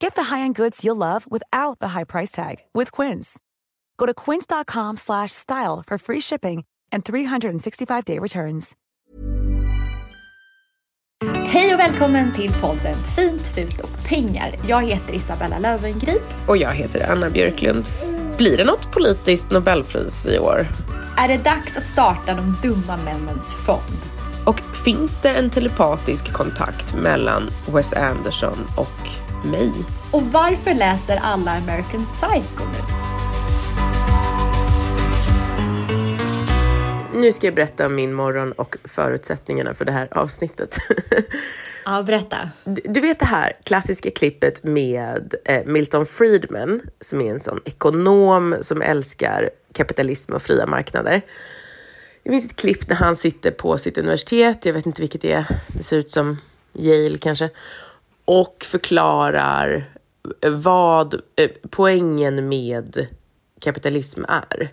Get the high-end goods you'll love without the high price tag with Quince. Go to quince.com slash style for free shipping and 365-day returns. Hej och välkommen till podden Fint, fult och pengar. Jag heter Isabella Löwengrip. Och jag heter Anna Björklund. Blir det något politiskt Nobelpris i år? Är det dags att starta de dumma männens fond? Och finns det en telepatisk kontakt mellan Wes Anderson och mig? Och varför läser alla American Psycho nu? Nu ska jag berätta om min morgon och förutsättningarna för det här avsnittet. Ja, berätta. Du, du vet det här klassiska klippet med eh, Milton Friedman som är en sån ekonom som älskar kapitalism och fria marknader. Det finns ett klipp när han sitter på sitt universitet, jag vet inte vilket det är, det ser ut som Yale kanske, och förklarar vad eh, poängen med kapitalism är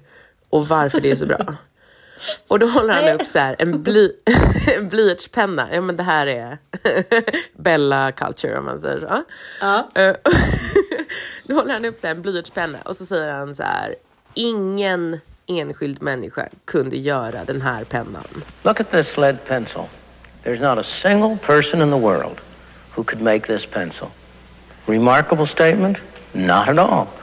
och varför det är så bra. Och då håller han upp så här, en, bly, en blyertspenna. Ja, men det här är Bella culture om man säger så. Ja. Eh, då håller han upp så här, en blyertspenna och så säger han så här. Ingen enskild människa kunde göra den här pennan. Look at this lead pencil. There's not a single person in the world who could make this pencil. Remarkable statement? Not at all.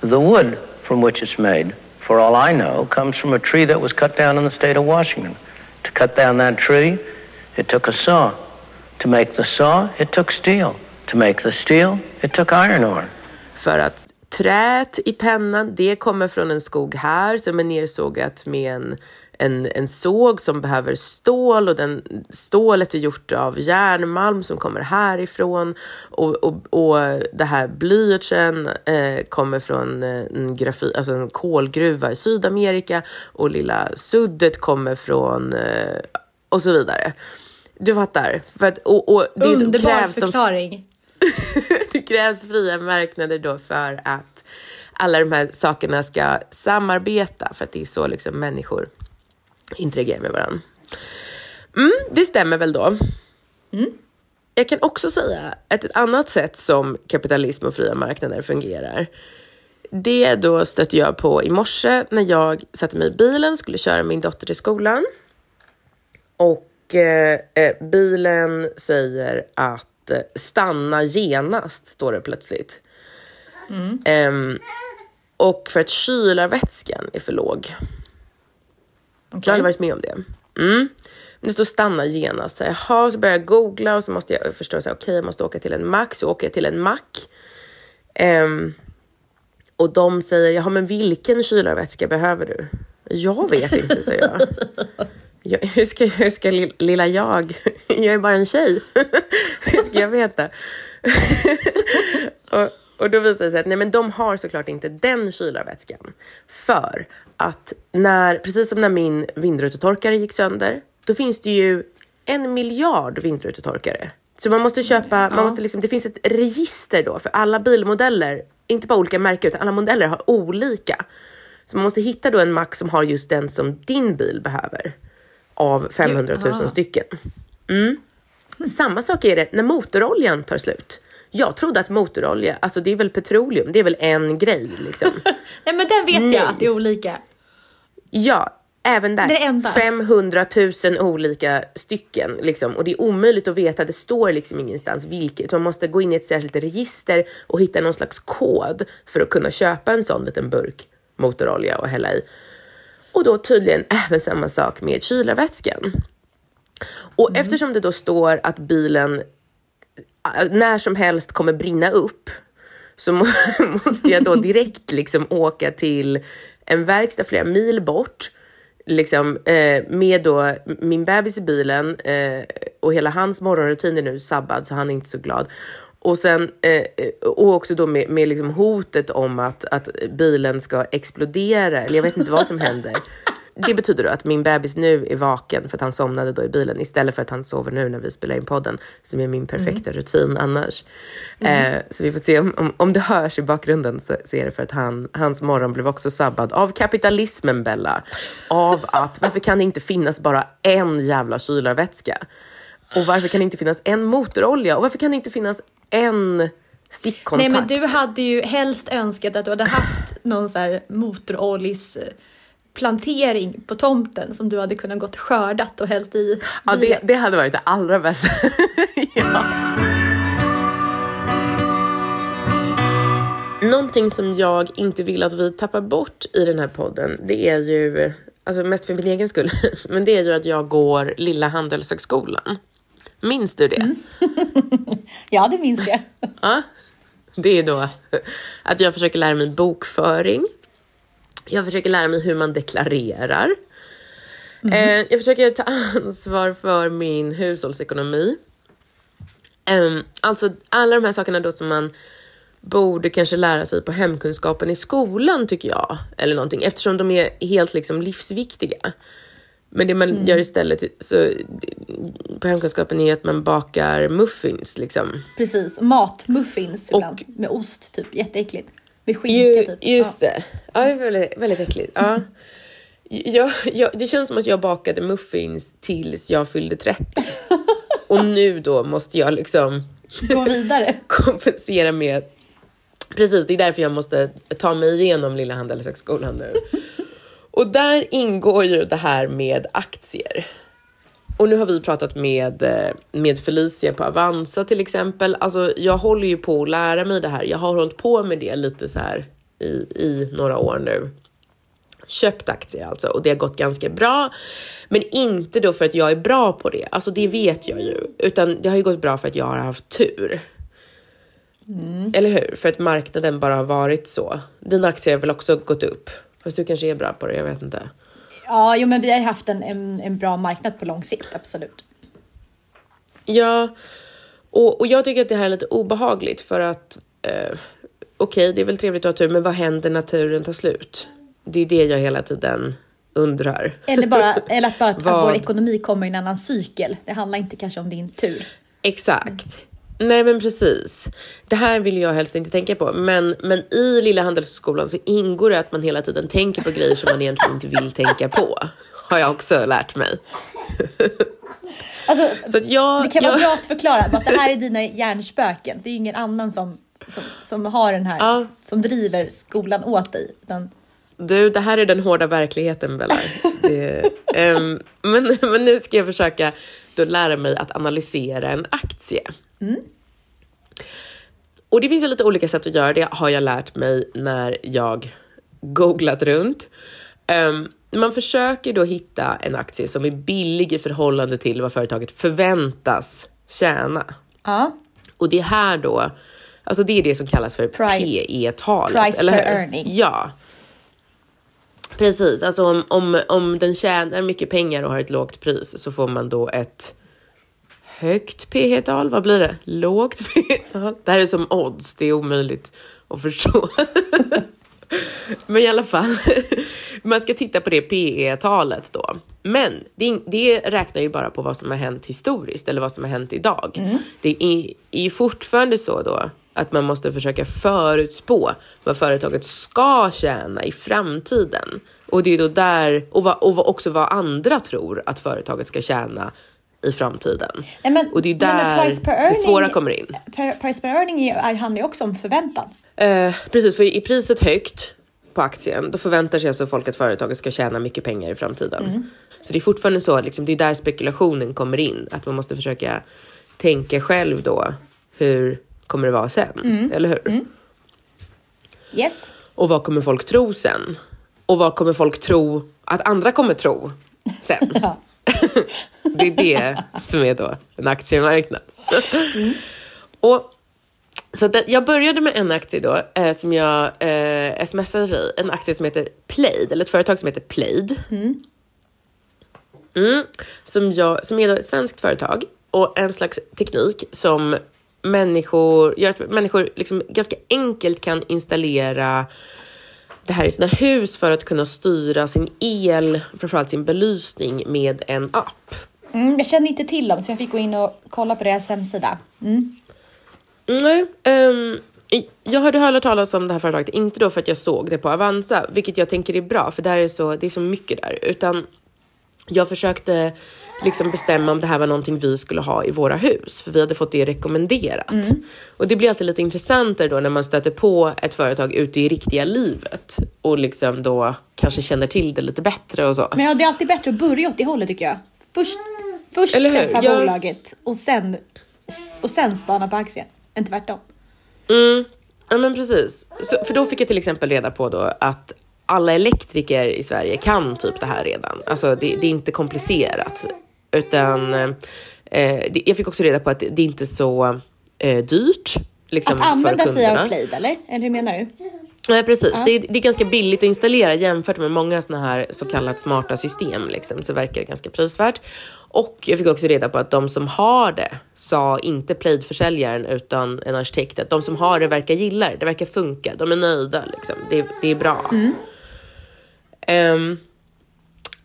The wood from which it's made, for all I know, comes from a tree that was cut down in the state of Washington. To cut down that tree, it took a saw. To make the saw, it took steel. To make the steel, it took iron ore. För att träet i pennan, det kommer från en skog här som är nersågat med en, en, en såg som behöver stål och den, stålet är gjort av järnmalm som kommer härifrån och, och, och det här blyertsen eh, kommer från eh, en, grafi, alltså en kolgruva i Sydamerika och lilla suddet kommer från eh, och så vidare. Du fattar? För att, och, och det Underbar krävs de förklaring. det krävs fria marknader då för att alla de här sakerna ska samarbeta för att det är så liksom människor interagerar med varandra. Mm, det stämmer väl då. Jag kan också säga att ett annat sätt som kapitalism och fria marknader fungerar det då stötte jag på i morse när jag satte mig i bilen och skulle köra min dotter till skolan. Och eh, eh, bilen säger att eh, stanna genast, står det plötsligt. Ehm, och för att kylarvätskan är för låg. Jag har varit med om det. Mm. Men det står stanna genast. Så, jaha, så börjar jag googla och så måste jag förstå, okej, jag måste åka till en mack. Så åker jag till en mack. Ehm, och de säger, jaha, men vilken kylarvätska behöver du? Jag vet inte, säger jag. jag hur, ska, hur ska li- lilla jag, jag är bara en tjej, hur ska jag veta? och, och då visar det sig att nej, men de har såklart inte den kylarvätskan. För att när, precis som när min vindrutetorkare gick sönder, då finns det ju en miljard vindrutetorkare. Så man måste köpa, man måste liksom, det finns ett register då för alla bilmodeller, inte bara olika märken utan alla modeller har olika. Så man måste hitta då en mack som har just den som din bil behöver. Av 500 000 ah. stycken. Mm. Samma sak är det när motoroljan tar slut. Jag trodde att motorolja, alltså det är väl petroleum, det är väl en grej liksom. Nej men den vet Nej. jag att det är olika. Ja, även där. Det är det enda. 500 000 olika stycken. Liksom. Och det är omöjligt att veta, det står liksom ingenstans vilket. Man måste gå in i ett särskilt register och hitta någon slags kod för att kunna köpa en sån liten burk motorolja och hälla i. Och då tydligen även samma sak med kylarvätskan. Och eftersom det då står att bilen äh, när som helst kommer brinna upp så må, måste jag då direkt liksom åka till en verkstad flera mil bort liksom, eh, med då min bebis i bilen eh, och hela hans morgonrutin är nu sabbad så han är inte så glad. Och, sen, eh, och också då med, med liksom hotet om att, att bilen ska explodera, eller jag vet inte vad som händer. Det betyder då att min bebis nu är vaken för att han somnade då i bilen istället för att han sover nu när vi spelar in podden, som är min perfekta rutin annars. Eh, så vi får se om, om, om det hörs i bakgrunden så, så är det för att han, hans morgon blev också sabbad av kapitalismen, Bella. Av att varför kan det inte finnas bara en jävla kylarvätska? Och varför kan det inte finnas en motorolja? Och varför kan det inte finnas en stickkontakt? Nej men du hade ju helst önskat att du hade haft någon så här motoroljes plantering på tomten som du hade kunnat gått skördat och hällt i Ja, det, det hade varit det allra bästa. ja. Någonting som jag inte vill att vi tappar bort i den här podden, det är ju, alltså mest för min egen skull, men det är ju att jag går Lilla Handelshögskolan. Minns du det? Ja, det minns jag. Ja. Det är då att jag försöker lära mig bokföring. Jag försöker lära mig hur man deklarerar. Eh, jag försöker ta ansvar för min hushållsekonomi. Ehm, alltså alla de här sakerna då som man borde kanske lära sig på hemkunskapen i skolan tycker jag. Eller någonting, eftersom de är helt liksom livsviktiga. Men det man gör istället så, på hemkunskapen är att man bakar muffins. Liksom. Precis, matmuffins Och- ibland med ost typ, jätteäckligt. Med skinka Ju, typ. just ja. det. Ja, det är väldigt, väldigt äckligt. Ja. Jag, jag, det känns som att jag bakade muffins tills jag fyllde 30. Och nu då måste jag liksom Gå vidare. kompensera med... Precis, det är därför jag måste ta mig igenom Lilla Handelshögskolan nu. Och där ingår ju det här med aktier. Och nu har vi pratat med, eh, med Felicia på Avanza till exempel. Alltså jag håller ju på att lära mig det här. Jag har hållit på med det lite så här i, i några år nu. Köpt aktier alltså och det har gått ganska bra. Men inte då för att jag är bra på det, alltså det vet jag ju. Utan det har ju gått bra för att jag har haft tur. Eller hur? För att marknaden bara har varit så. Dina aktier har väl också gått upp? Fast du kanske är bra på det, jag vet inte. Ja, jo, men vi har ju haft en, en, en bra marknad på lång sikt, absolut. Ja, och, och jag tycker att det här är lite obehagligt för att eh, okej, det är väl trevligt att ha tur, men vad händer när turen tar slut? Det är det jag hela tiden undrar. Eller, bara, eller att, bara att, att vår ekonomi kommer i en annan cykel. Det handlar inte kanske om din tur. Exakt. Nej men precis. Det här vill jag helst inte tänka på. Men, men i Lilla Handelsskolan så ingår det att man hela tiden tänker på grejer som man egentligen inte vill tänka på. Har jag också lärt mig. Alltså, Så jag, det kan jag, vara bra att förklara att det här är dina hjärnspöken. Det är ju ingen annan som, som, som har den här, Ja. som driver skolan åt dig. Utan, Du, det här är den hårda verkligheten Bella. Det, ehm, men, men nu ska jag försöka då lära mig att analysera en aktie. Och det finns ju lite olika sätt att göra det, har jag lärt mig när jag googlat runt. Ehm, man försöker då hitta en aktie som är billig i förhållande till vad företaget förväntas tjäna. ja, Och det här då, alltså det är det som kallas för PE-talet. price eller per hur? earning. Ja. Precis, alltså om, om, om den tjänar mycket pengar och har ett lågt pris så får man då ett högt P-tal. Vad blir det? Lågt P-tal? Det här är som odds, det är omöjligt att förstå. Men i alla fall, man ska titta på det PE-talet då. Men det, det räknar ju bara på vad som har hänt historiskt eller vad som har hänt idag. Det är, är ju fortfarande så då att man måste försöka förutspå vad företaget ska tjäna i framtiden. Och det är då där, och, vad, och också vad andra tror att företaget ska tjäna i framtiden. Nej, men, och det är där per det earning- svåra kommer in. Per- Price per earning är- handlar ju också om förväntan. Eh, precis, för är priset högt på aktien, då förväntar sig alltså folk att företaget ska tjäna mycket pengar i framtiden. Så det är fortfarande så, liksom, det är där spekulationen kommer in, att man måste försöka tänka själv då, hur kommer det vara sen? Eller hur? Yes. Och vad kommer folk tro sen? Och vad kommer folk tro att andra kommer tro sen? det är det som är då en aktiemarknad. Och så det- jag började med en aktie då eh, som jag eh, smsade dig, en aktie som heter Plaid, eller ett företag som heter Plaid. Mm, som, jag, som är ett svenskt företag och en slags teknik som människor, gör att människor liksom ganska enkelt kan installera det här i sina hus för att kunna styra sin el, framförallt sin belysning med en app. Mm, jag kände inte till dem så jag fick gå in och kolla på deras hemsida. Nej, ehm, jag hade hört talas om det här företaget, inte då för att jag såg det på Avanza, vilket jag tänker är bra, för där är så, det är så mycket där, utan jag försökte liksom bestämma om det här var någonting vi skulle ha i våra hus, för vi hade fått det rekommenderat. Och det blir alltid lite intressantare då när man stöter på ett företag ute i riktiga livet och liksom då kanske känner till det lite bättre och så. Men ja, det är alltid bättre att börja åt det hållet tycker jag. Först, först träffa Jag- bolaget och sen, och sen spana på aktien. Än tvärtom. Mm, ja men precis. Så, för då fick jag till exempel reda på då att alla elektriker i Sverige kan typ det här redan. Alltså det, det är inte komplicerat. Utan eh, det, jag fick också reda på att det, det är inte så eh, dyrt. Liksom, Att använda sig av Plaid eller? Eller hur menar du? Nej precis, det, är, det är ganska billigt att installera jämfört med många såna här så kallat smarta system. Liksom, så verkar det ganska prisvärt. Och jag fick också reda på att de som har det sa inte Plaid-försäljaren utan en arkitekt att de som har det verkar gilla det, det verkar funka, de är nöjda. Liksom. Det, det är bra. Ehm,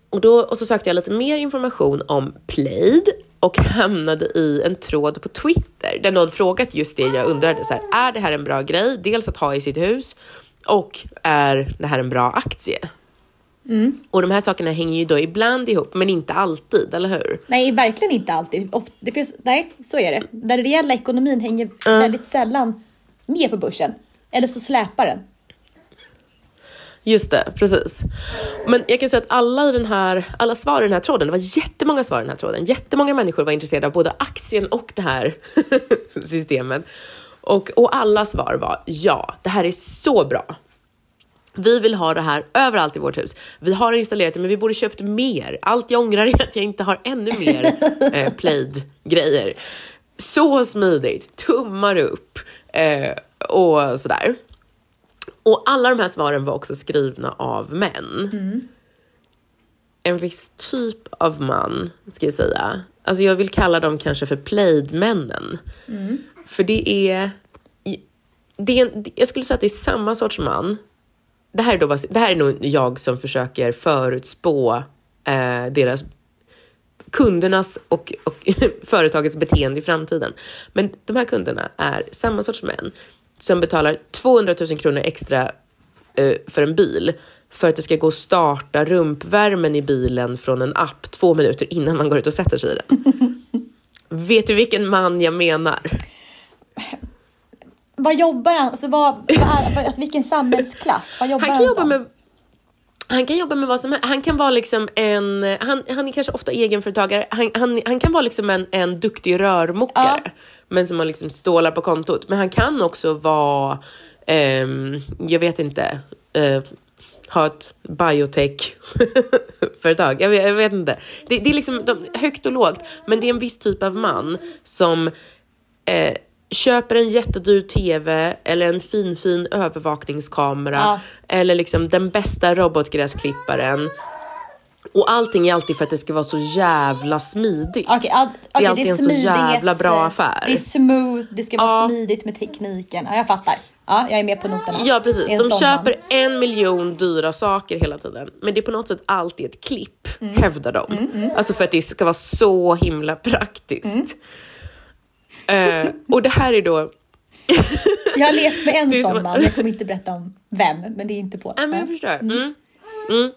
och, då, och så sökte jag lite mer information om Plaid och hamnade i en tråd på Twitter där någon frågat just det jag undrade. Så här, är det här en bra grej? Dels att ha i sitt hus och är det här en bra aktie? Och de här sakerna hänger ju då ibland ihop, men inte alltid, eller hur? Nej, verkligen inte alltid. Oft, det finns, nej, så är det. Den reella ekonomin hänger väldigt sällan med på börsen. Eller så släpar den. Just det, precis. Men jag kan säga att alla, i den här, alla svar i den här tråden, det var jättemånga svar i den här tråden. Jättemånga människor var intresserade av både aktien och det här systemet. Och, och alla svar var ja, det här är så bra. Vi vill ha det här överallt i vårt hus. Vi har installerat det, men vi borde köpt mer. Allt jag ångrar är att jag inte har ännu mer eh, Plaid-grejer. Så smidigt, tummar upp eh, och sådär. Och alla de här svaren var också skrivna av män. En viss typ av man, ska jag säga. Alltså jag vill kalla dem kanske för Plaid-männen. För det är, det är jag skulle säga att det är samma sorts man. Det här är, då bara, det här är nog jag som försöker förutspå eh, deras kundernas och, och företagets beteende i framtiden. Men de här kunderna är samma sorts män som betalar 200 000 kronor extra eh, för en bil för att det ska gå att starta rumpvärmen i bilen från en app två minuter innan man går ut och sätter sig i den. Vet du vilken man jag menar? Vad jobbar han? Alltså, vad, vad är, alltså, vilken samhällsklass? Vad jobbar Han han, kan jobba som? med han kan jobba med vad som helst. Han kan vara liksom en, han, han är kanske ofta egenföretagare. Han, han, han kan vara liksom en, en duktig rörmokare, Ja. men som har liksom stålar på kontot. Men han kan också vara, ehm, jag vet inte, eh, ha ett biotech-företag. Jag, vet- jag vet inte. Det, det är liksom de, högt och lågt, men det är en viss typ av man som eh, köper en jättedyr tv eller en fin fin övervakningskamera Ja. eller liksom den bästa robotgräsklipparen. Och allting är alltid för att det ska vara så jävla smidigt. Okej, all, det är alltid en så jävla bra affär. Det är smooth, det ska vara Ja. smidigt med tekniken. Ja, jag fattar. Ja, jag är med på noterna. Ja Det är precis, de sån köper en miljon dyra saker hela tiden. Men det är på något sätt alltid ett klipp, Mm. hävdar de. Alltså för att det ska vara så himla praktiskt. Eh, och det här är då Jag har levt med en sån man, jag kommer inte berätta om vem, men det är inte på. Ja, men jag förstår. Mm. Mm.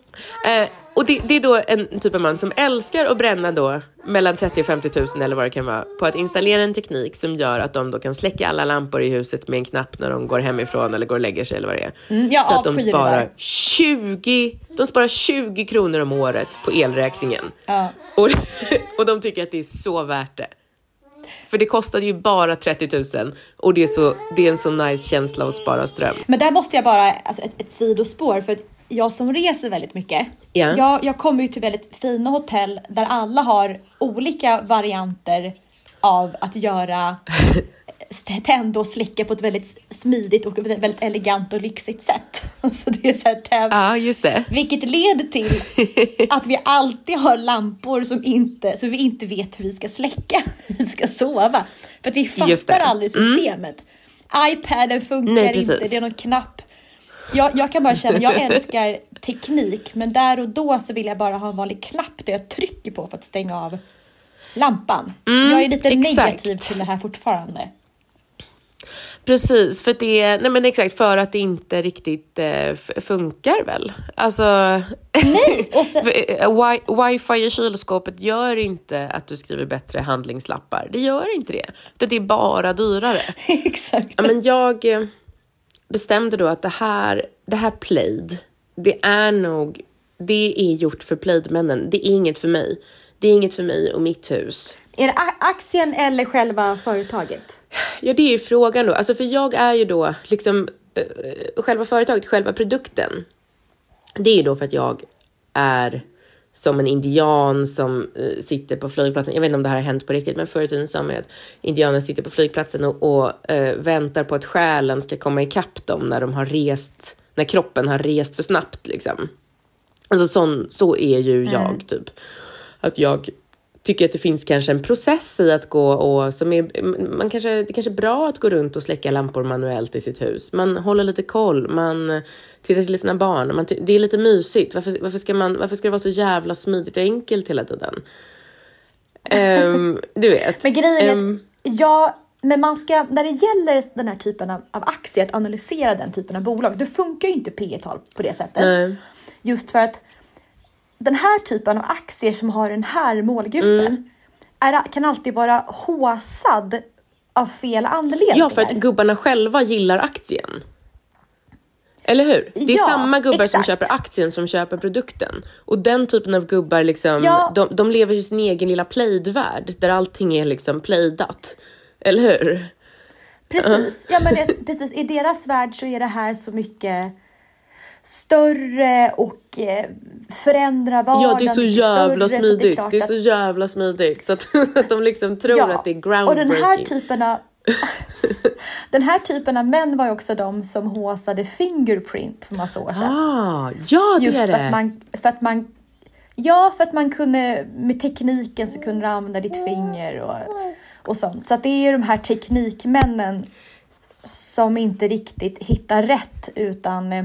Eh, och det, det är då en typ av man som älskar att bränna då mellan 30 och 50 000 eller vad det kan vara på att installera en teknik som gör att de då kan släcka alla lampor i huset med en knapp när de går hemifrån eller går och lägger sig eller vad det är. Mm, jag Så att de sparar där. 20, de sparar 20 kronor om året på elräkningen. Ja. Och, och de tycker att det är så värt det. För det kostade ju bara 30 000 och det är, så, det är en så nice känsla att spara ström. Men där måste jag bara, alltså ett, ett sidospår för jag som reser väldigt mycket. Ja. Jag, jag kommer ju till väldigt fina hotell där alla har olika varianter av att göra tända och slicka på ett väldigt smidigt och väldigt elegant och lyxigt sätt. Så det är så här täv- Ja, just det. Vilket leder till att vi alltid har lampor som inte, så vi inte vet hur vi ska släcka när vi ska sova. För att vi fattar aldrig systemet. iPaden funkar Nej, inte, det är någon knapp. Jag, jag kan bara känna, jag älskar teknik, men där och då så vill jag bara ha en vanlig knapp där jag trycker på för att stänga av lampan. jag är lite Mm, exakt. negativ till det här fortfarande. Precis, för att det, nej men exakt, för att det inte riktigt eh, funkar väl. Alltså, Nej! För, eh, wi- wifi i kylskåpet gör inte att du skriver bättre handlingslappar. Det gör inte det, utan det är bara dyrare. exakt. Ja, men jag eh, bestämde då att det här, det här Plaid, det är nog, det är gjort för Plaid-männen. Det är inget för mig. Det är inget för mig och mitt hus. Är det aktien eller själva företaget? Ja, det är ju frågan då. Alltså, för jag är ju då liksom eh, själva företaget, själva produkten. Det är ju då för att jag är som en indian som eh, sitter på flygplatsen. Jag vet inte om det här har hänt på riktigt, men förr i tiden sa man att indianer sitter på flygplatsen och, och eh, väntar på att själen ska komma ikapp dem när de har rest, när kroppen har rest för snabbt liksom. Alltså sån, så är ju jag typ. Att jag tycker att det finns kanske en process i att gå och som är, man kanske, det kanske är bra att gå runt och släcka lampor manuellt i sitt hus. Man håller lite koll, man tittar till sina barn. Man, det är lite mysigt. Varför, varför, ska man, varför ska det vara så jävla smidigt och enkelt hela tiden? Ehm, du vet. Men grejen är Ehm, att, ja, men man ska, när det gäller den här typen av, av aktier, att analysera den typen av bolag, då funkar ju inte P tal på det sättet. Nej. Just för att den här typen av aktier som har den här målgruppen Mm. är, kan alltid vara håsad av fel anledningar. Ja, för att gubbarna själva gillar aktien. Eller hur? Det är Ja, samma gubbar som exakt. köper aktien som köper produkten. Och den typen av gubbar, liksom, Ja. de, de lever i sin egen lilla plaid-värld där allting är liksom plaidat. Eller hur? Precis, ja, men det, precis. i deras värld så är det här så mycket större och eh, förändrar vardagen. Ja, det är så jävla större, så smidigt. klart Det är att- så jävla smidigt. Så att, att de liksom tror att det är Och groundbreaking. den här typen av den här typen av män var ju också de som håsade Fingerprint för massa år sedan. Ah, ja, det Just är för det. att, man, för att man Ja, för att man kunde med tekniken så kunde du använda ditt finger och, och sånt. Så det är de här teknikmännen som inte riktigt hittar rätt utan eh,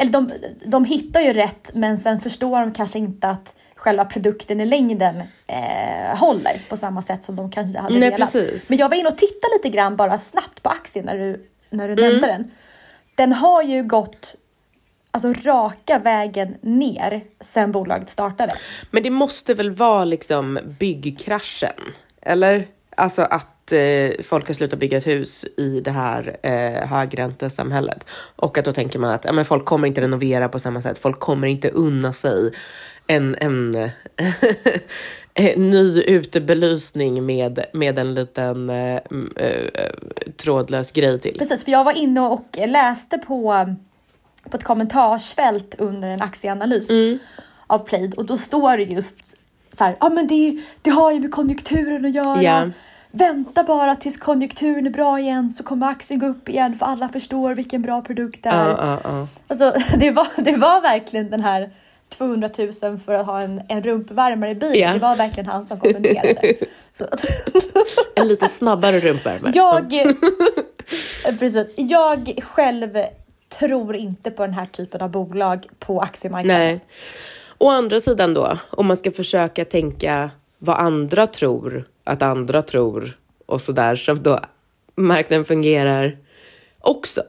eller de, de hittar ju rätt men sen förstår de kanske inte att själva produkten i längden eh, håller på samma sätt som de kanske hade Nej, velat. precis. Men jag var inne och tittade lite grann bara snabbt på aktien när du, när du Mm. nämnde den. Den har ju gått alltså raka vägen ner sen bolaget startade. Men det måste väl vara liksom byggkraschen? Eller? Alltså att eh, folk har slutat bygga ett hus i det här eh, högräntesamhället. Och att då tänker man att ja, men folk kommer inte renovera på samma sätt. Folk kommer inte unna sig en, en, ny utebelysning med, med en liten eh, eh, trådlös grej till. Precis, för jag var inne och läste på, på ett kommentarsfält under en aktieanalys Mm. av Plaid och då står det just så här, ja men det, det har ju med konjunkturen att göra. Ja. Vänta bara tills konjunkturen är bra igen så kommer aktien gå upp igen för alla förstår vilken bra produkt det är. Ja, ja, ja. Alltså, det, var, det var verkligen den här 200 000 för att ha en, en rumpvärmare i bilen. Ja. Det var verkligen han som kommenterade. En lite snabbare rumpvärme. jag, precis, jag själv tror inte på den här typen av bolag på aktiemarknaden. Nej. Å andra sidan då, om man ska försöka tänka vad andra tror att andra tror och sådär, som då marknaden fungerar också,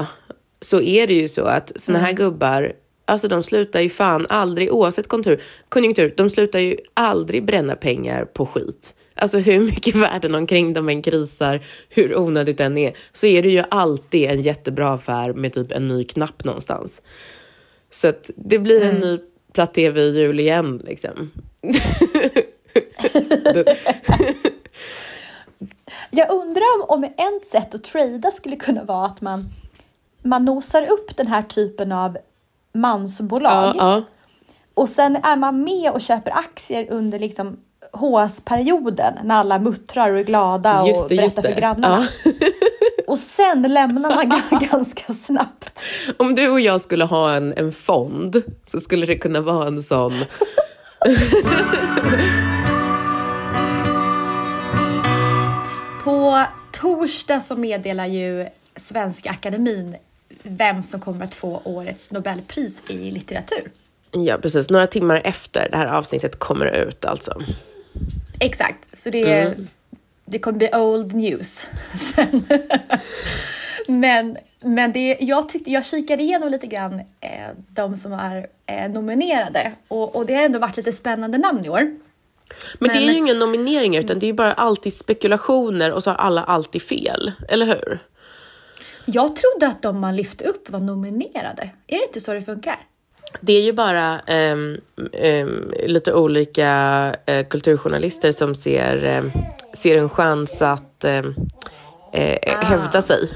så är det ju så att såna här gubbar, alltså de slutar ju fan aldrig, oavsett konjunktur, konjunktur, de slutar ju aldrig bränna pengar på skit. Alltså hur mycket världen omkring dem än krisar, hur onödigt den är, så är det ju alltid en jättebra affär med typ en ny knapp någonstans. Så att det blir en ny platt-tv i jul igen liksom. Jag undrar om, om ett sätt att trada skulle kunna vara att man, man nosar upp den här typen av mansbolag ja, ja. och sen är man med och köper aktier under liksom HS-perioden när alla muttrar och är glada och det, just berättar för grannarna. Och sen lämnar man ganska snabbt. Om du och jag skulle ha en, en fond så skulle det kunna vara en sån. På torsdag så meddelar ju Svenska Akademin vem som kommer att få årets Nobelpris i litteratur. Ja, precis. Några timmar efter det här avsnittet kommer ut alltså. Exakt, så det, det kommer bli old news sen. men men det, jag, tyckte, jag kikade igenom lite grann eh, de som är eh, nominerade och, och det har ändå varit lite spännande namn i år. Men, det är Men- ju inga nomineringar utan det är bara alltid spekulationer och så har alla alltid fel. Eller hur? Jag trodde att de man lyfte upp var nominerade. Är det inte så det funkar? Det är ju bara ehm, ehm, lite olika eh, kulturjournalister som ser, ehm, ser en chans att eh, hävda sig.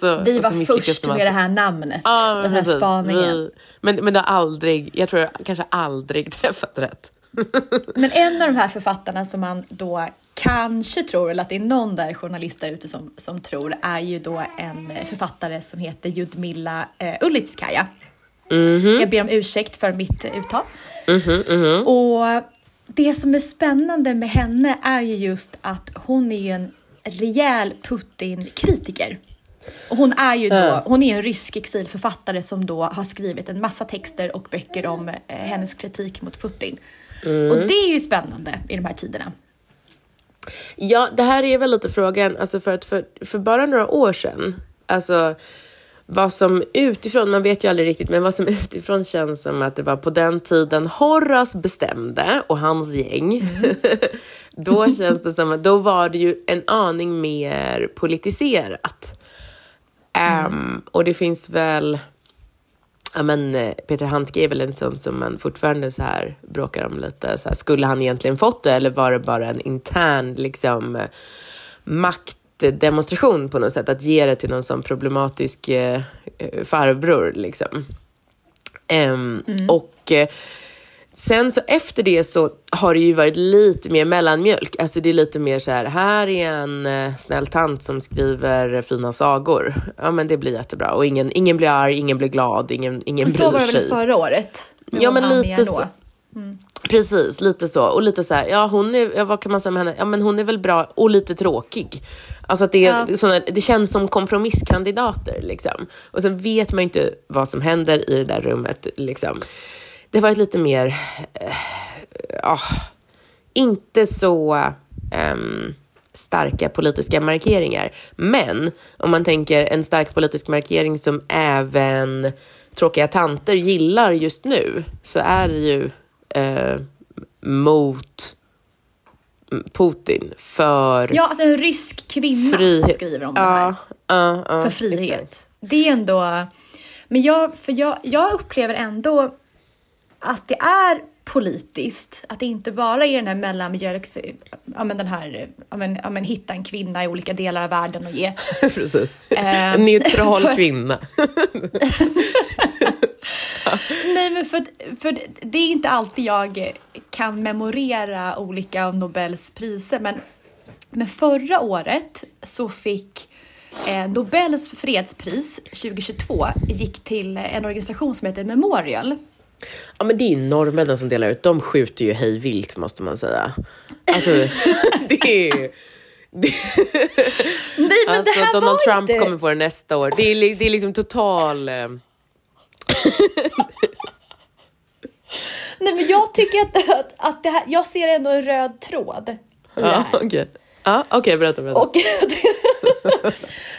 så, Ah. Vi var först med det här namnet, Ja, den här precis. spaningen. Vi, men, men det har aldrig, jag tror jag kanske aldrig träffat rätt. Men en av de här författarna som man då kanske tror, eller att det är någon där journalist där ute som, som tror, är ju då en författare som heter Ljudmila eh, Ulitskaja. Jag ber om ursäkt för mitt uttal. Och det som är spännande med henne är ju just att hon är en rejäl Putin-kritiker. Och hon är ju då, hon är en rysk exilförfattare som då har skrivit en massa texter och böcker om eh, hennes kritik mot Putin. Och det är ju spännande i de här tiderna. Ja, det här är väl lite frågan, alltså för att för, för bara några år sedan, alltså vad som utifrån, man vet ju aldrig riktigt, men vad som utifrån känns som att det var på den tiden Horace bestämde och hans gäng. då känns det som att då var det ju en aning mer politiserat. Ehm, och det finns väl, ja men eh, Peter Handke är väl en sån som man fortfarande så här bråkar om lite. Så här, skulle han egentligen fått det eller var det bara en intern liksom eh, maktdemonstration på något sätt? Att ge det till någon sån problematisk eh, eh, farbror liksom. Ehm, Och eh, sen så efter det så har det ju varit lite mer mellanmjölk. Alltså det är lite mer så här, här är en eh, snäll tant som skriver fina sagor. Ja men det blir jättebra. Och ingen, ingen blir arg, ingen blir glad, ingen, ingen Och så bryr var det sig. väl förra året? Ja men lite så. Precis, lite så. Och lite så här, ja hon är, ja, vad kan man säga om henne? Ja men hon är väl bra och lite tråkig. Alltså att det, är Ja. såna, det känns som kompromisskandidater liksom. Och sen vet man ju inte vad som händer i det där rummet liksom. Det har varit lite mer, eh, ja, inte så ehm, starka politiska markeringar. Men om man tänker en stark politisk markering som även tråkiga tanter gillar just nu så är det ju eh, mot Putin för Ja, alltså en rysk kvinna som frihet. skriver om det här. Ja, ja, ja, för frihet. exakt. Det är ändå... Men jag, för jag, jag upplever ändå att det är politiskt. Att det inte bara är den här mellanmjölks... Ja men den här... Ja men, ja men hitta en kvinna i olika delar av världen och ge. Precis. Eh, En neutral kvinna. Nej men för, för det är inte alltid jag kan memorera olika av Nobels priser men, men förra året så fick eh, Nobels fredspris 2022 gick till en organisation som heter Memorial. Ja men det är norrmännen som delar ut, de skjuter ju hej vilt måste man säga. Alltså det är det, Nej men alltså, det här Donald var Trump inte... kommer få det nästa år. Det är, det är liksom total... Nej men jag tycker att, att, att det här, jag ser ändå en röd tråd i det Ja, här. Ja, okej, okay, berätta, berätta. Och,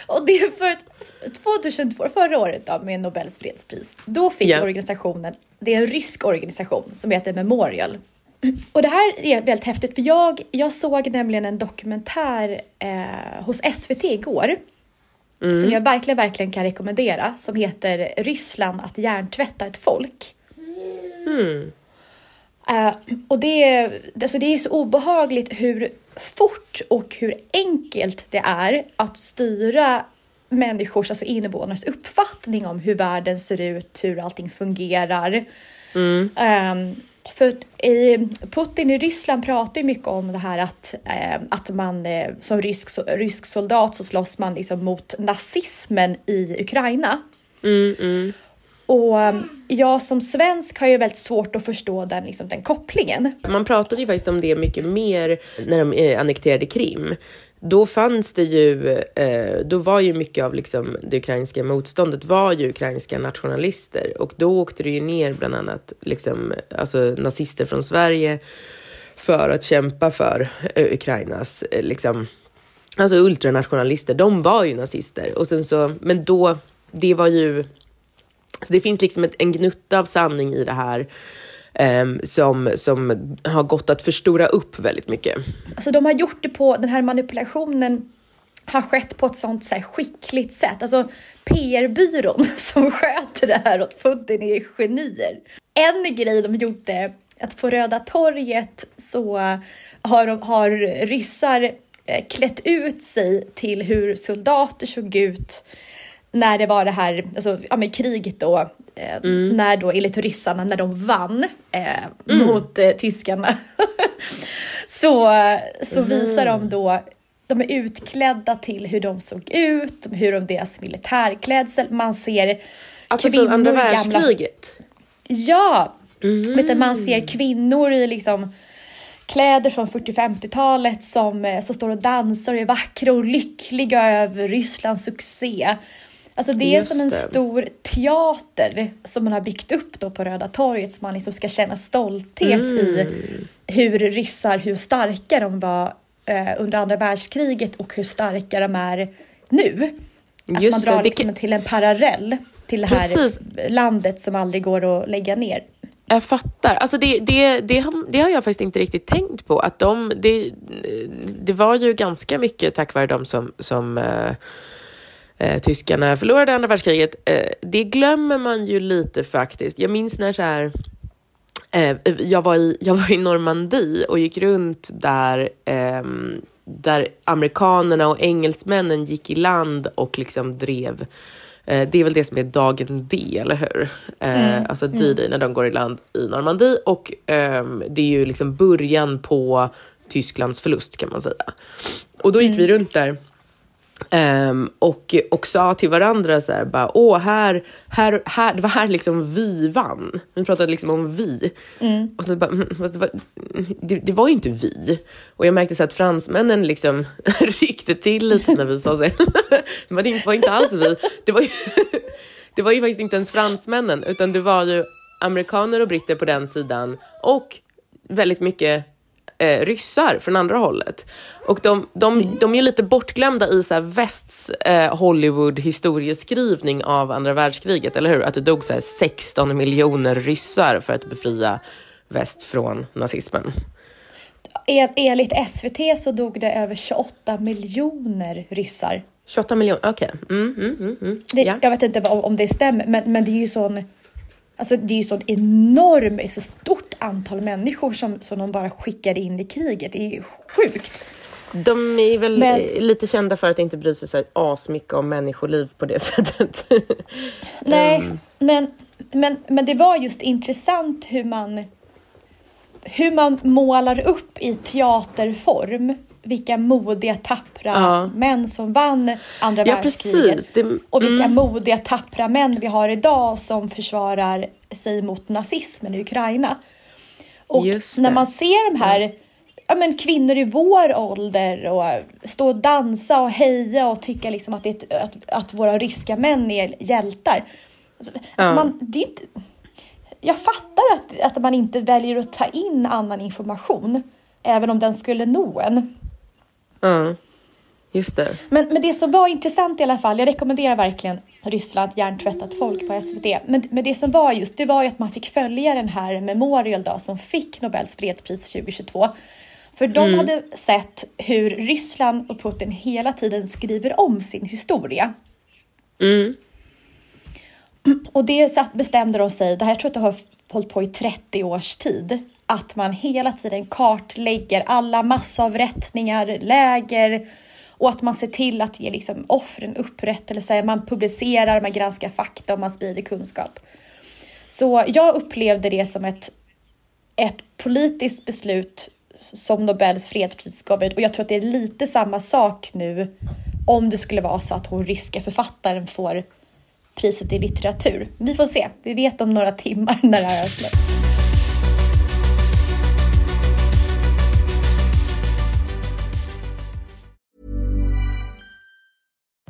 och det är för 2002, förra året då, med Nobels fredspris, då fick yeah. organisationen, det är en rysk organisation som heter Memorial. Och det här är väldigt häftigt för jag, jag såg nämligen en dokumentär eh, hos SVT igår mm. som jag verkligen, verkligen kan rekommendera som heter Ryssland att hjärntvätta ett folk. Mm. Uh, och det alltså det är så obehagligt hur fort och hur enkelt det är att styra människors, alltså invånares uppfattning om hur världen ser ut, hur allting fungerar. Mm. Um, för i, Putin i Ryssland pratar ju mycket om det här att, eh, att man eh, som rysk, så, rysk soldat så slåss man liksom mot nazismen i Ukraina. Mm, mm. Och um, jag som svensk har ju väldigt svårt att förstå den, liksom, den kopplingen. Man pratade ju faktiskt om det mycket mer när de eh, annekterade Krim. Då fanns det ju, eh, då var ju mycket av liksom det ukrainska motståndet var ju ukrainska nationalister. Och då åkte det ju ner bland annat liksom, alltså nazister från Sverige för att kämpa för eh, Ukrainas eh, liksom, alltså ultranationalister. De var ju nazister. Och sen så, men då, det var ju så det finns liksom ett, en gnutta av sanning i det här. Ehm, som, som har gått att förstora upp väldigt mycket. Alltså de har gjort det på, den här manipulationen har skett på ett sånt så skickligt sätt. Alltså PR-byrån som sköter det här åt Putin är genier. En grej de gjorde, att på Röda torget så har, de, har ryssar eh, klätt ut sig till hur soldater såg ut när det var det här alltså, ja, men kriget då, eh, mm. när då enligt ryssarna, när de vann eh, mm. mot eh, tyskarna, så, så mm. visar de då de är utklädda till hur de såg ut, hur de, deras militärklädsel, man ser alltså kvinnor från andra världskriget? Ja! Mm. Man ser kvinnor i liksom kläder från 40-50-talet som, eh, som står och dansar och är vackra och lyckliga över Rysslands succé. Alltså det är Just som en det. stor teater som man har byggt upp då på Röda torget så man liksom ska känna stolthet mm. i hur ryssar, hur starka de var eh, under andra världskriget och hur starka de är nu. Att Just man drar det. liksom till en parallell till det här Precis. landet som aldrig går att lägga ner. Jag fattar. Alltså det, det, det, har, det har jag faktiskt inte riktigt tänkt på. Att de, det, det var ju ganska mycket tack vare dem som, som uh, eh, tyskarna förlorade andra världskriget. Eh, det glömmer man ju lite faktiskt. Jag minns när så här, eh, jag, var i, jag var i Normandie och gick runt där ehm, där amerikanerna och engelsmännen gick i land och liksom drev eh, det är väl det som är dagen D, eller hur? Eh, mm. Alltså D-Day mm. när de går i land i Normandie och um, det är ju liksom början på Tysklands förlust kan man säga. Och då gick mm. vi runt där Um, och, och sa till varandra så här, bara, åh, här, här, här, det var här liksom vi vann. Vi pratade liksom om vi. Mm. Och så bara, mm, det, var, det, det, var ju inte vi. Och jag märkte så att fransmännen liksom ryckte till lite när vi sa så. Men det var inte alls vi. Det var, ju, det var ju faktiskt inte ens fransmännen, utan det var ju amerikaner och britter på den sidan och väldigt mycket eh, ryssar från andra hållet. Och de, de, mm. de är lite bortglömda i så västs eh, Hollywood historieskrivning av andra världskriget, eller hur? Att det dog så 16 miljoner ryssar för att befria väst från nazismen. Enligt SVT så dog det över 28 miljoner ryssar. 28 miljoner, okej. Okay. Mm, mm, mm, mm. ja. Jag vet inte om det stämmer, men, men det är ju sån Alltså det är ju så enormt, så stort antal människor som, som de bara skickade in i kriget. Det är ju sjukt. De är väl men, lite kända för att inte bry sig så asmycket om människoliv på det sättet. nej, um. men, men, men det var just intressant hur man, hur man målar upp i teaterform vilka modiga, tappra ja. män som vann andra ja, världskriget. Det, mm. Och vilka modiga, tappra män vi har idag som försvarar sig mot nazismen i Ukraina. Och när man ser de här ja, men kvinnor i vår ålder och stå och dansa och heja och tycka liksom att, det är, att, att våra ryska män är hjältar. Alltså, ja. alltså man, det är inte, jag fattar att, att man inte väljer att ta in annan information, även om den skulle nå en. Ja, just det. Men, men det som var intressant i alla fall, jag rekommenderar verkligen Ryssland hjärntvättat folk på SVT. Men, men det som var just, det var ju att man fick följa den här Memorial då som fick Nobels fredspris 2022. För de Mm. hade sett hur Ryssland och Putin hela tiden skriver om sin historia. Mm. Och det satt, bestämde de sig, det här jag tror att det har hållit på i 30 års tid, att man hela tiden kartlägger alla massavrättningar, läger och att man ser till att ge liksom offren upprättelse, man publicerar, man granskar fakta och man sprider kunskap. Så jag upplevde det som ett, ett politiskt beslut som Nobels fredspris gav ut och jag tror att det är lite samma sak nu om det skulle vara så att hon ryska författaren får priset i litteratur. Vi får se. Vi vet om några timmar när det här har släppts.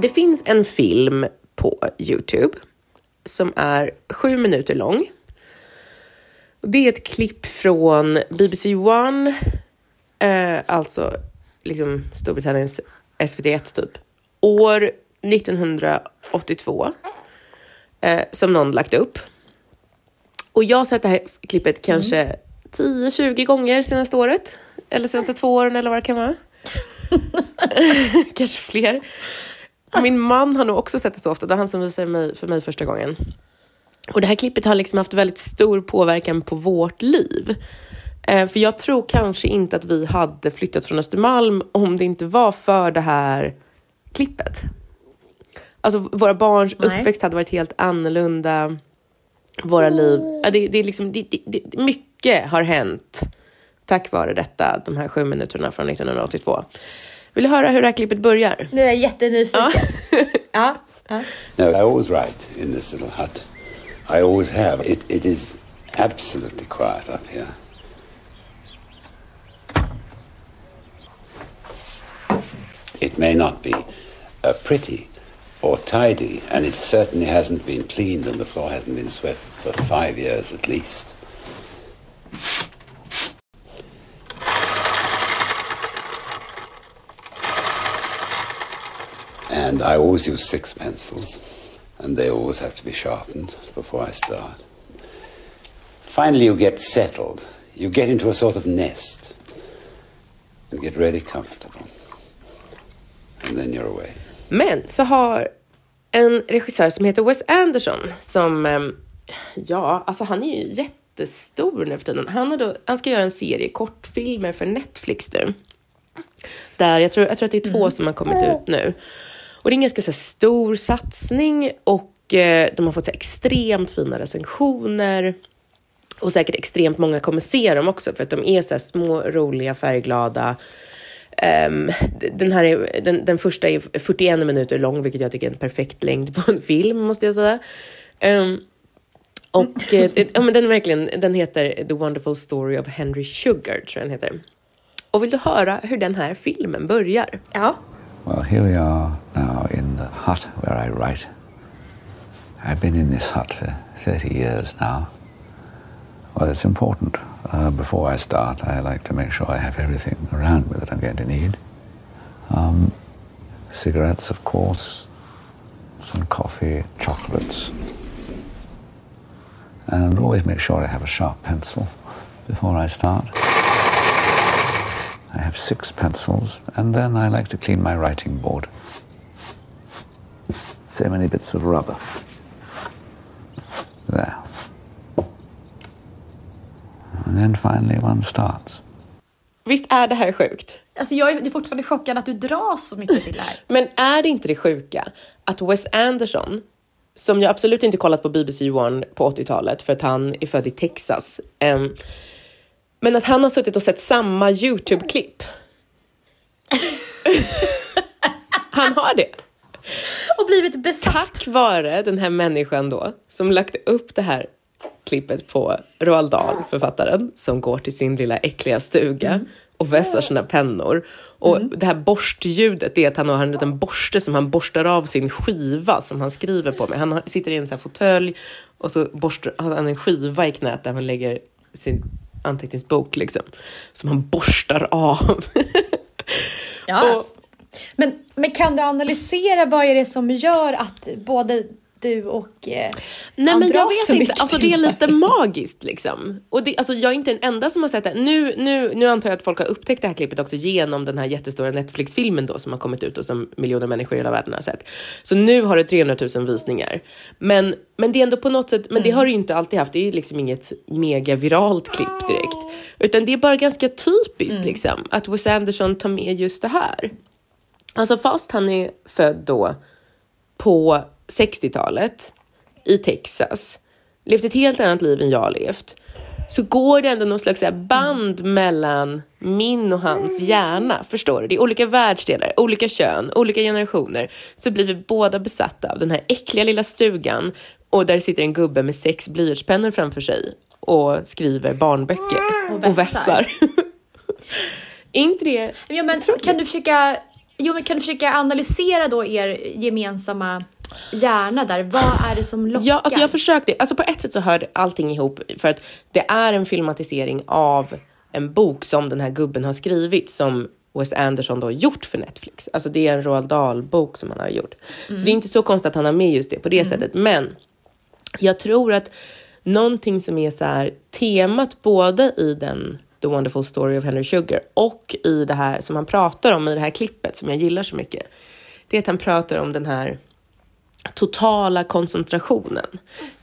Det finns en film på Youtube som är sju minuter lång. Det är ett klipp från BBC One, eh, alltså liksom Storbritanniens SVT1 typ, år 1982, eh, som någon lagt upp. Och jag har sett det här klippet kanske 10-20 gånger senaste året, eller senaste två åren eller vad det kan vara. kanske fler. Min man har nog också sett det så ofta. Det är han som visade mig för mig första gången. Och det här klippet har liksom haft väldigt stor påverkan på vårt liv. Eh, för jag tror kanske inte att vi hade flyttat från Östermalm om det inte var för det här klippet. Alltså våra barns Nej. uppväxt hade varit helt annorlunda. Våra liv, ja, det, det är liksom, det, det, mycket har hänt tack vare detta, de här sju minuterna från 1982. Vill du höra hur det här klippet börjar? Nu är jag jättenyfiken. Ja. ja. No, I always write in this little hut. I always have. It, it is absolutely quiet up here. It may not be uh, pretty or tidy, and it certainly hasn't been cleaned, and the floor hasn't been swept for five years at least. And I always use six pencils, and they always have to be sharpened before I start. Finally, you get settled. You get into a sort of nest and get really comfortable. And then you're away. Men så har en regissör som heter Wes Anderson som, ehm, ja, alltså han är ju jättestor nu för tiden. Han, har då, han ska göra en serie kortfilmer för Netflix nu. Där jag tror, jag tror att det är två som har kommit ut nu. Och det är en ganska så här, stor satsning och eh, de har fått så här, extremt fina recensioner. Och säkert extremt många kommer se dem också för att de är så här små, roliga, färgglada. Um, den, här är, den, den första är 41 minuter lång, vilket jag tycker är en perfekt längd på en film, måste jag säga. Um, och eh, ja, men den, verkligen, den heter The Wonderful Story of Henry Sugar, tror jag den heter. Och vill du höra hur den här filmen börjar? Ja. Well, here we are now in the hut where I write. I've been in this hut for 30 years now. Well, it's important. Uh, before I start, I like to make sure I have everything around me that I'm going to need. Um, cigarettes, of course, some coffee, chocolates, and always make sure I have a sharp pencil before I start. I have six pencils, and then I like to clean my writing board. So many bits of rubber. There. And then finally one starts. Visst är det här sjukt? Alltså jag är fortfarande chockad att du drar så mycket till det här. Men är det inte det sjuka att Wes Anderson, som jag absolut inte kollat på BBC One på 80-talet för att han är född i Texas, um, men att han har suttit och sett samma YouTube-klipp. han har det. Och blivit besatt. Tack vare den här människan då, som lagt upp det här klippet på Roald Dahl, författaren, som går till sin lilla äckliga stuga mm. och vässar sina pennor. Och mm. det här borstljudet, det är att han har en liten borste som han borstar av sin skiva som han skriver på med. Han sitter i en sån här fåtölj och så borstar, han en skiva i knät där han lägger sin anteckningsbok liksom, som han borstar av. ja. Och, men, men kan du analysera vad är det som gör att både du och eh, Nej men jag vet inte, alltså det är lite magiskt liksom. Och det, alltså, jag är inte den enda som har sett det. Nu, nu, nu antar jag att folk har upptäckt det här klippet också genom den här jättestora Netflix-filmen då som har kommit ut och som miljoner människor i hela världen har sett. Så nu har det 300 000 visningar. Men, men det är ändå på något sätt, men det mm. har det ju inte alltid haft. Det är liksom inget mega viralt klipp direkt, utan det är bara ganska typiskt mm. liksom att Wes Anderson tar med just det här. Alltså fast han är född då på 60-talet i Texas, levt ett helt annat liv än jag levt, så går det ändå någon slags band mellan min och hans hjärna. Förstår du? Det är olika världsdelar, olika kön, olika generationer. Så blir vi båda besatta av den här äckliga lilla stugan och där sitter en gubbe med sex blyertspennor framför sig och skriver barnböcker och, och vässar. inte det ja, men, Kan du försöka Jo, men kan du försöka analysera då er gemensamma hjärna där? Vad är det som lockar? Ja, alltså jag försökte. Alltså på ett sätt så hör allting ihop för att det är en filmatisering av en bok som den här gubben har skrivit som Wes Anderson då gjort för Netflix. Alltså det är en Roald Dahl-bok som han har gjort. Mm. Så det är inte så konstigt att han har med just det på det mm. sättet. Men jag tror att någonting som är så här temat både i den The Wonderful Story of Henry Sugar och i det här som han pratar om i det här klippet som jag gillar så mycket. Det är att han pratar om den här totala koncentrationen.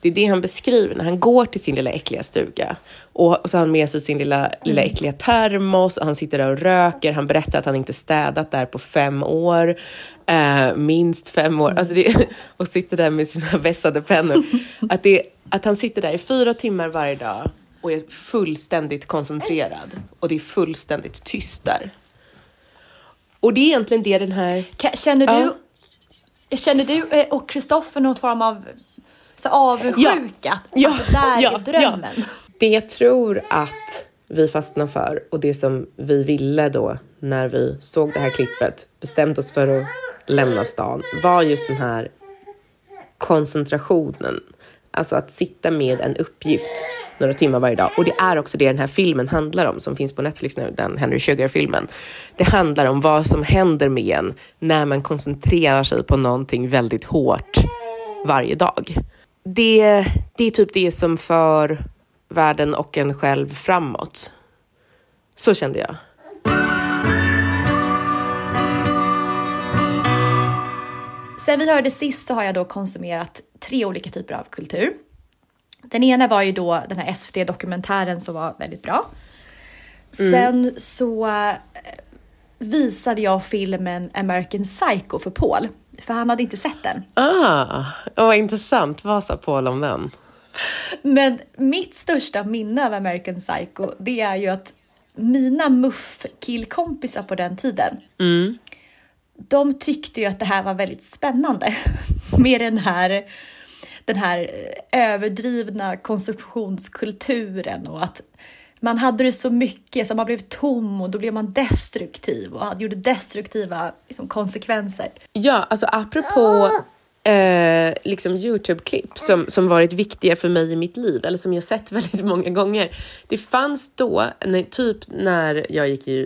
Det är det han beskriver när han går till sin lilla äckliga stuga. Och, så har han med sig sin lilla, lilla mm. äckliga termos och han sitter där och röker. Han berättar att han inte städat där på fem år. Eh, minst fem år. Alltså det, och sitter där med sina vässade pennor. Att, det, att han sitter där i fyra timmar varje dag och är fullständigt koncentrerad. Och det är fullständigt tyst där. Och det är egentligen det den här... Känner du, ja. Känner du eh, och Kristoffer någon form av så avundsjuka? Ja. Att, ja. att det där ja. är drömmen? Ja. Det jag tror att vi fastnar för och det som vi ville då när vi såg det här klippet, bestämde oss för att lämna stan, var just den här koncentrationen. Alltså att sitta med en uppgift några timmar varje dag. Och det är också det den här filmen handlar om, som finns på Netflix nu, den Henry Sugar-filmen. Det handlar om vad som händer med en när man koncentrerar sig på någonting väldigt hårt varje dag. Det, det är typ det som för världen och en själv framåt. Så kände jag. Sen vi hörde sist så har jag då konsumerat tre olika typer av kultur. Den ena var ju då den här SVT-dokumentären som var väldigt bra. Mm. Sen så eh, visade jag filmen American Psycho för Paul, för han hade inte sett den. Ah, vad intressant. Vad sa Paul om den? Men mitt största minne av American Psycho, det är ju att mina muff-killkompisar på den tiden, de tyckte ju att det här var väldigt spännande med den här, den här eh, överdrivna konsumtionskulturen och att man hade det så mycket så man blev tom och då blev man destruktiv och gjorde destruktiva liksom, konsekvenser. Ja, alltså apropå eh, liksom Youtube-klipp som, som varit viktiga för mig i mitt liv, eller som jag sett väldigt många gånger. Det fanns då, när, typ när jag gick i,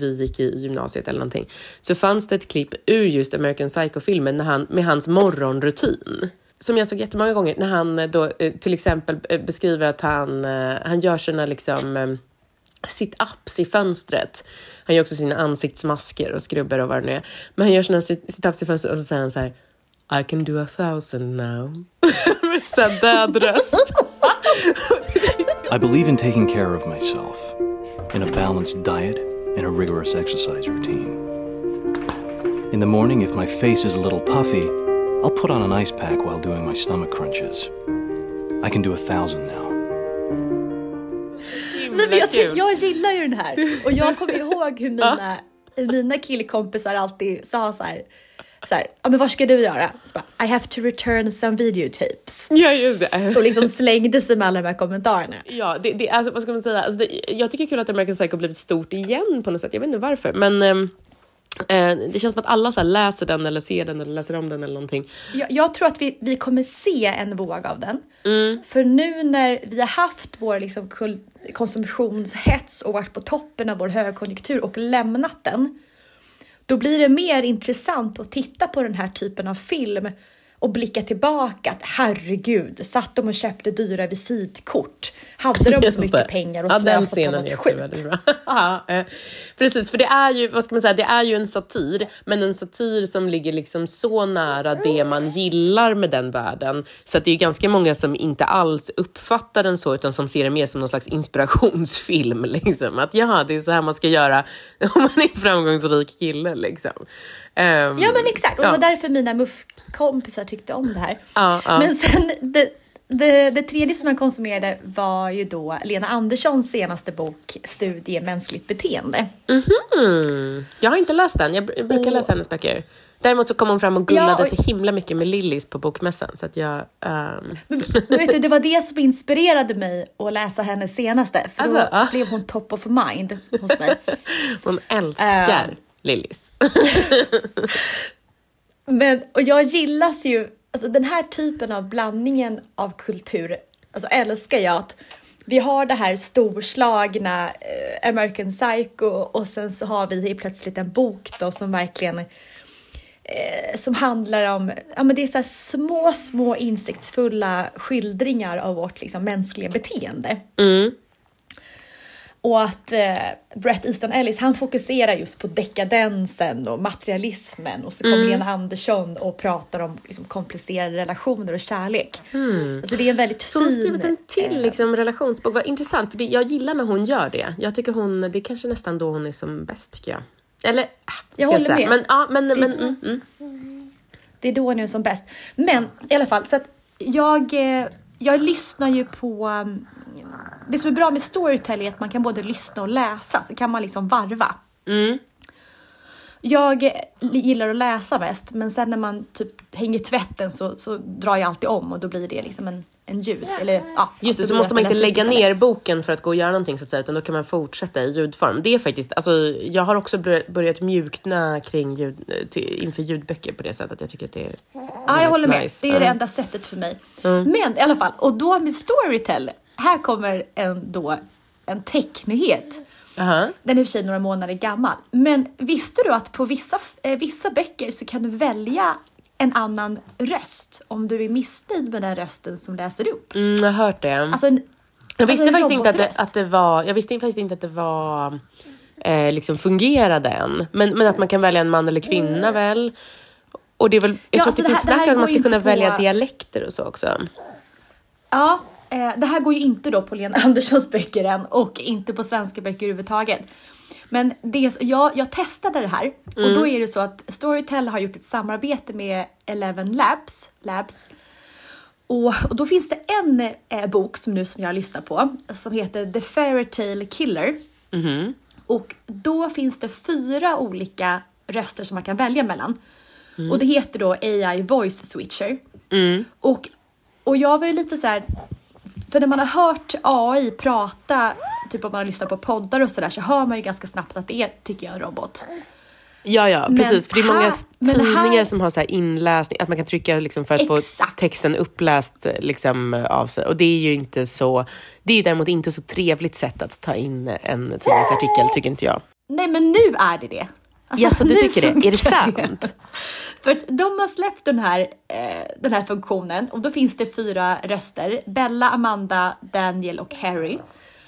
vi gick i gymnasiet eller någonting, så fanns det ett klipp ur just American Psycho-filmen han, med hans morgonrutin som jag såg jättemånga gånger när han eh, då eh, till exempel eh, beskriver att han, han gör sina liksom sit-ups i fönstret. Han gör också sina ansiktsmasker och skrubbar och vad det nu är. Men han gör sina sit-ups i fönstret och så säger han så här I can do a thousand now. Med såhär död röst. I believe in taking care of myself, in a balanced diet, and a rigorous exercise routine. In the morning, if my face is a little puffy, I'll put on an ice pack while doing my stomach crunches. I can do a thousand now. Nej, men jag, jag gillar ju den här och jag kommer ihåg hur mina, hur mina killkompisar alltid sa så här. Så här, men vad ska du göra? Så bara, I have to return some videotapes. Ja just det. Och liksom slängde sig med alla de här kommentarerna. Ja, det, det, alltså, vad ska man säga? Alltså, det, jag tycker det är kul att American Psycho blivit stort igen på något sätt. Jag vet inte varför, men um... det känns som att alla så läser den eller ser den eller läser om den eller någonting. Jag, jag tror att vi, vi kommer se en våg av den. Mm. För nu när vi har haft vår liksom konsumtionshets och varit på toppen av vår högkonjunktur och lämnat den. Då blir det mer intressant att titta på den här typen av film och blicka tillbaka att herregud, satt de och köpte dyra visitkort? Hade de så mycket pengar och ja, på något skit? ja, eh, precis, för det är ju, vad ska man säga, det är ju en satir, men en satir som ligger liksom så nära det man gillar med den världen, så att det är ju ganska många som inte alls uppfattar den så, utan som ser det mer som någon slags inspirationsfilm, liksom. Att ja, det är så här man ska göra om man är en framgångsrik kille, liksom. Um, ja men exakt, och det var därför mina muffkompisar tyckte om det här. Ja, ja. Men sen, det, det, det tredje som jag konsumerade var ju då Lena Anderssons senaste bok Studie mänskligt beteende. Mm -hmm. Jag har inte läst den, jag brukar och, läsa hennes böcker. Däremot så kom hon fram och gullade ja, och, så himla mycket med Lillis på bokmässan. Så att jag, um... men, vet du, det var det som inspirerade mig att läsa hennes senaste. För alltså, då ah. blev hon top of mind hos mig. hon älskar uh, Lillis. Men, och jag gillas ju, alltså den här typen av blandningen av kultur, alltså älskar jag att vi har det här storslagna eh, American Psycho och sen så har vi plötsligt en bok då som verkligen eh, som handlar om, ja men det är så små, små insiktsfulla skildringar av vårt liksom mänskliga beteende. Mm. Och att eh, Brett Easton Ellis, han fokuserar just på dekadensen och materialismen och så kommer mm. Lena Andersson och pratar om liksom, komplicerade relationer och kärlek. Mm. Alltså det är en väldigt så fin... Så hon har skrivit en till liksom, relationsbok, vad intressant, för det, jag gillar när hon gör det. Jag tycker hon, det är kanske nästan då hon är som bäst tycker jag. Eller, äh, jag håller med. Men, ja, men, det, men, mm, mm. det är då hon är som bäst. Men i alla fall, så att jag, eh, jag lyssnar ju på um, det som är bra med storytelling är att man kan både lyssna och läsa, så kan man liksom varva. Mm. Jag gillar att läsa mest, men sen när man typ hänger tvätten så, så drar jag alltid om och då blir det liksom en, en ljud. Eller, ja, Just det, så måste man inte lägga ner boken för att gå och göra någonting så att säga, utan då kan man fortsätta i ljudform. Det är faktiskt, alltså, jag har också börjat mjukna kring ljud, till, inför ljudböcker på det sättet. Jag tycker att det är Ja, jag håller med. Nice. Det är mm. det enda sättet för mig. Mm. Men i alla fall, och då med Storytel här kommer en, då, en technyhet. Uh-huh. Den är i och för sig några månader gammal. Men visste du att på vissa, eh, vissa böcker så kan du välja en annan röst om du är missnöjd med den rösten som läser upp? Mm, jag har hört det. Alltså en, jag visste alltså faktiskt inte att det, att det var, jag visste faktiskt inte att det var eh, liksom fungerade än. Men, men att man kan välja en man eller kvinna mm. väl? Och det är väl, jag ja, tror alltså att det, det finns snack att man ska kunna på... välja dialekter och så också. Ja, Eh, det här går ju inte då på Lena Anderssons böcker än och inte på svenska böcker överhuvudtaget. Men det, jag, jag testade det här mm. och då är det så att Storytel har gjort ett samarbete med Eleven Labs, Labs och, och då finns det en eh, bok som nu som jag lyssnar på som heter The Fairytale Killer. Mhm. Och då finns det fyra olika röster som man kan välja mellan. Mm. Och det heter då AI voice switcher. Mm. Och, och jag var ju lite så här, för när man har hört AI prata, typ om man har lyssnat på poddar och sådär, så hör man ju ganska snabbt att det är, tycker jag, en robot. Ja, ja, Men precis. För det är många här- tidningar här- som har så här inläsning, att man kan trycka liksom för att Exakt. få texten uppläst liksom av sig. Och det är ju inte så, det är däremot inte så trevligt sätt att ta in en tidningsartikel, tycker inte jag. Nej, men nu är det det. Alltså, Jaså, du nu tycker det? Är det sant? För att de har släppt den här, eh, den här funktionen och då finns det fyra röster. Bella, Amanda, Daniel och Harry.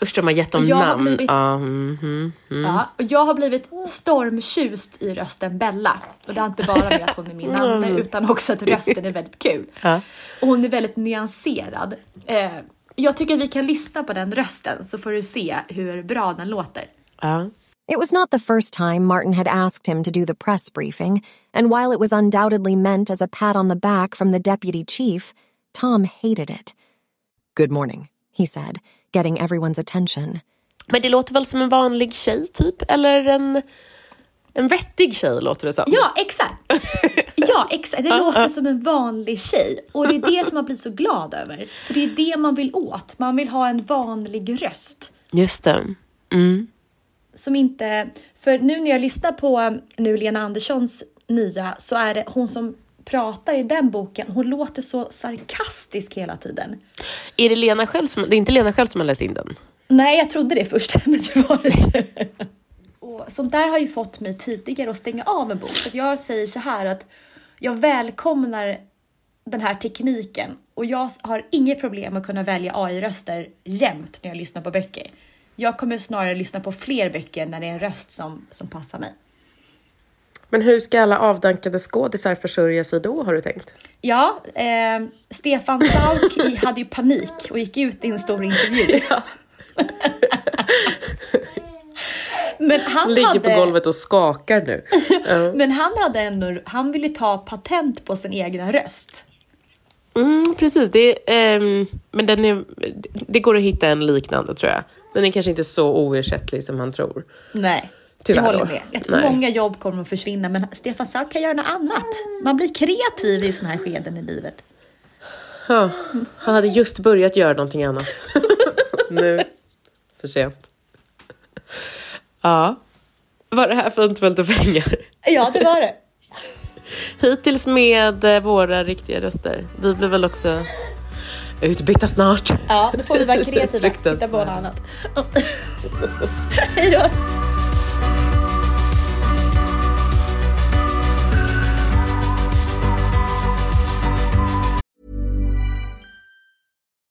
Usch, de har gett dem Jag har namn. blivit- Ja, mhm, mm. Ja, och jag har blivit stormtjust i rösten Bella. Och det har inte bara med att hon är min namne Mm. utan också att rösten är väldigt kul. Ja. Och hon är väldigt nyanserad. Eh, jag tycker att vi kan lyssna på den rösten så får du se hur bra den låter. Ja. It was not the first time Martin had asked him to do the press briefing, and while it was undoubtedly meant as a pat on the back from the deputy chief, Tom hated it. Good morning, he said, getting everyone's attention. Men det låter väl som en vanlig tjej, typ? Eller en, en vettig tjej, låter det som. Ja, exakt. Ja, exakt. Det låter som en vanlig tjej. Och det är det som man blir så glad över. För det är det man vill åt. Man vill ha en vanlig röst. Just det. Mm. Som inte... För nu när jag lyssnar på um, nu Lena Anderssons nya så är det hon som pratar i den boken, hon låter så sarkastisk hela tiden. Är det Lena själv som, det är inte Lena själv som har läst in den? Nej, jag trodde det först, men det var det inte. Och sånt där har ju fått mig tidigare att stänga av en bok. Så jag säger så här att jag välkomnar den här tekniken och jag har inget problem att kunna välja AI-röster jämt när jag lyssnar på böcker. Jag kommer snarare lyssna på fler böcker när det är en röst som, som passar mig. Men hur ska alla avdankade skådisar försörja sig då, har du tänkt? Ja, eh, Stefan Sauk hade ju panik och gick ut i en stor intervju. Men han Ligger hade... på golvet och skakar nu. Ja. Men han hade ändå, han ville ta patent på sin egna röst. Mm, precis, det, ehm, men den är, det går att hitta en liknande tror jag. Den är kanske inte så oersättlig som han tror. Nej, Tyvärr jag håller med. Jag tror många jobb kommer att försvinna, men Stefan Sauk kan göra något annat. Man blir kreativ i såna här skeden i livet. Ja, han hade just börjat göra någonting annat. nu, för sent. Ja, var det här fint följt och pengar? Ja, det var det. Hittills med eh, våra riktiga röster. Vi blir väl också utbytta snart. Ja, då får vi vara kreativa. Hitta på något annat. Hej då!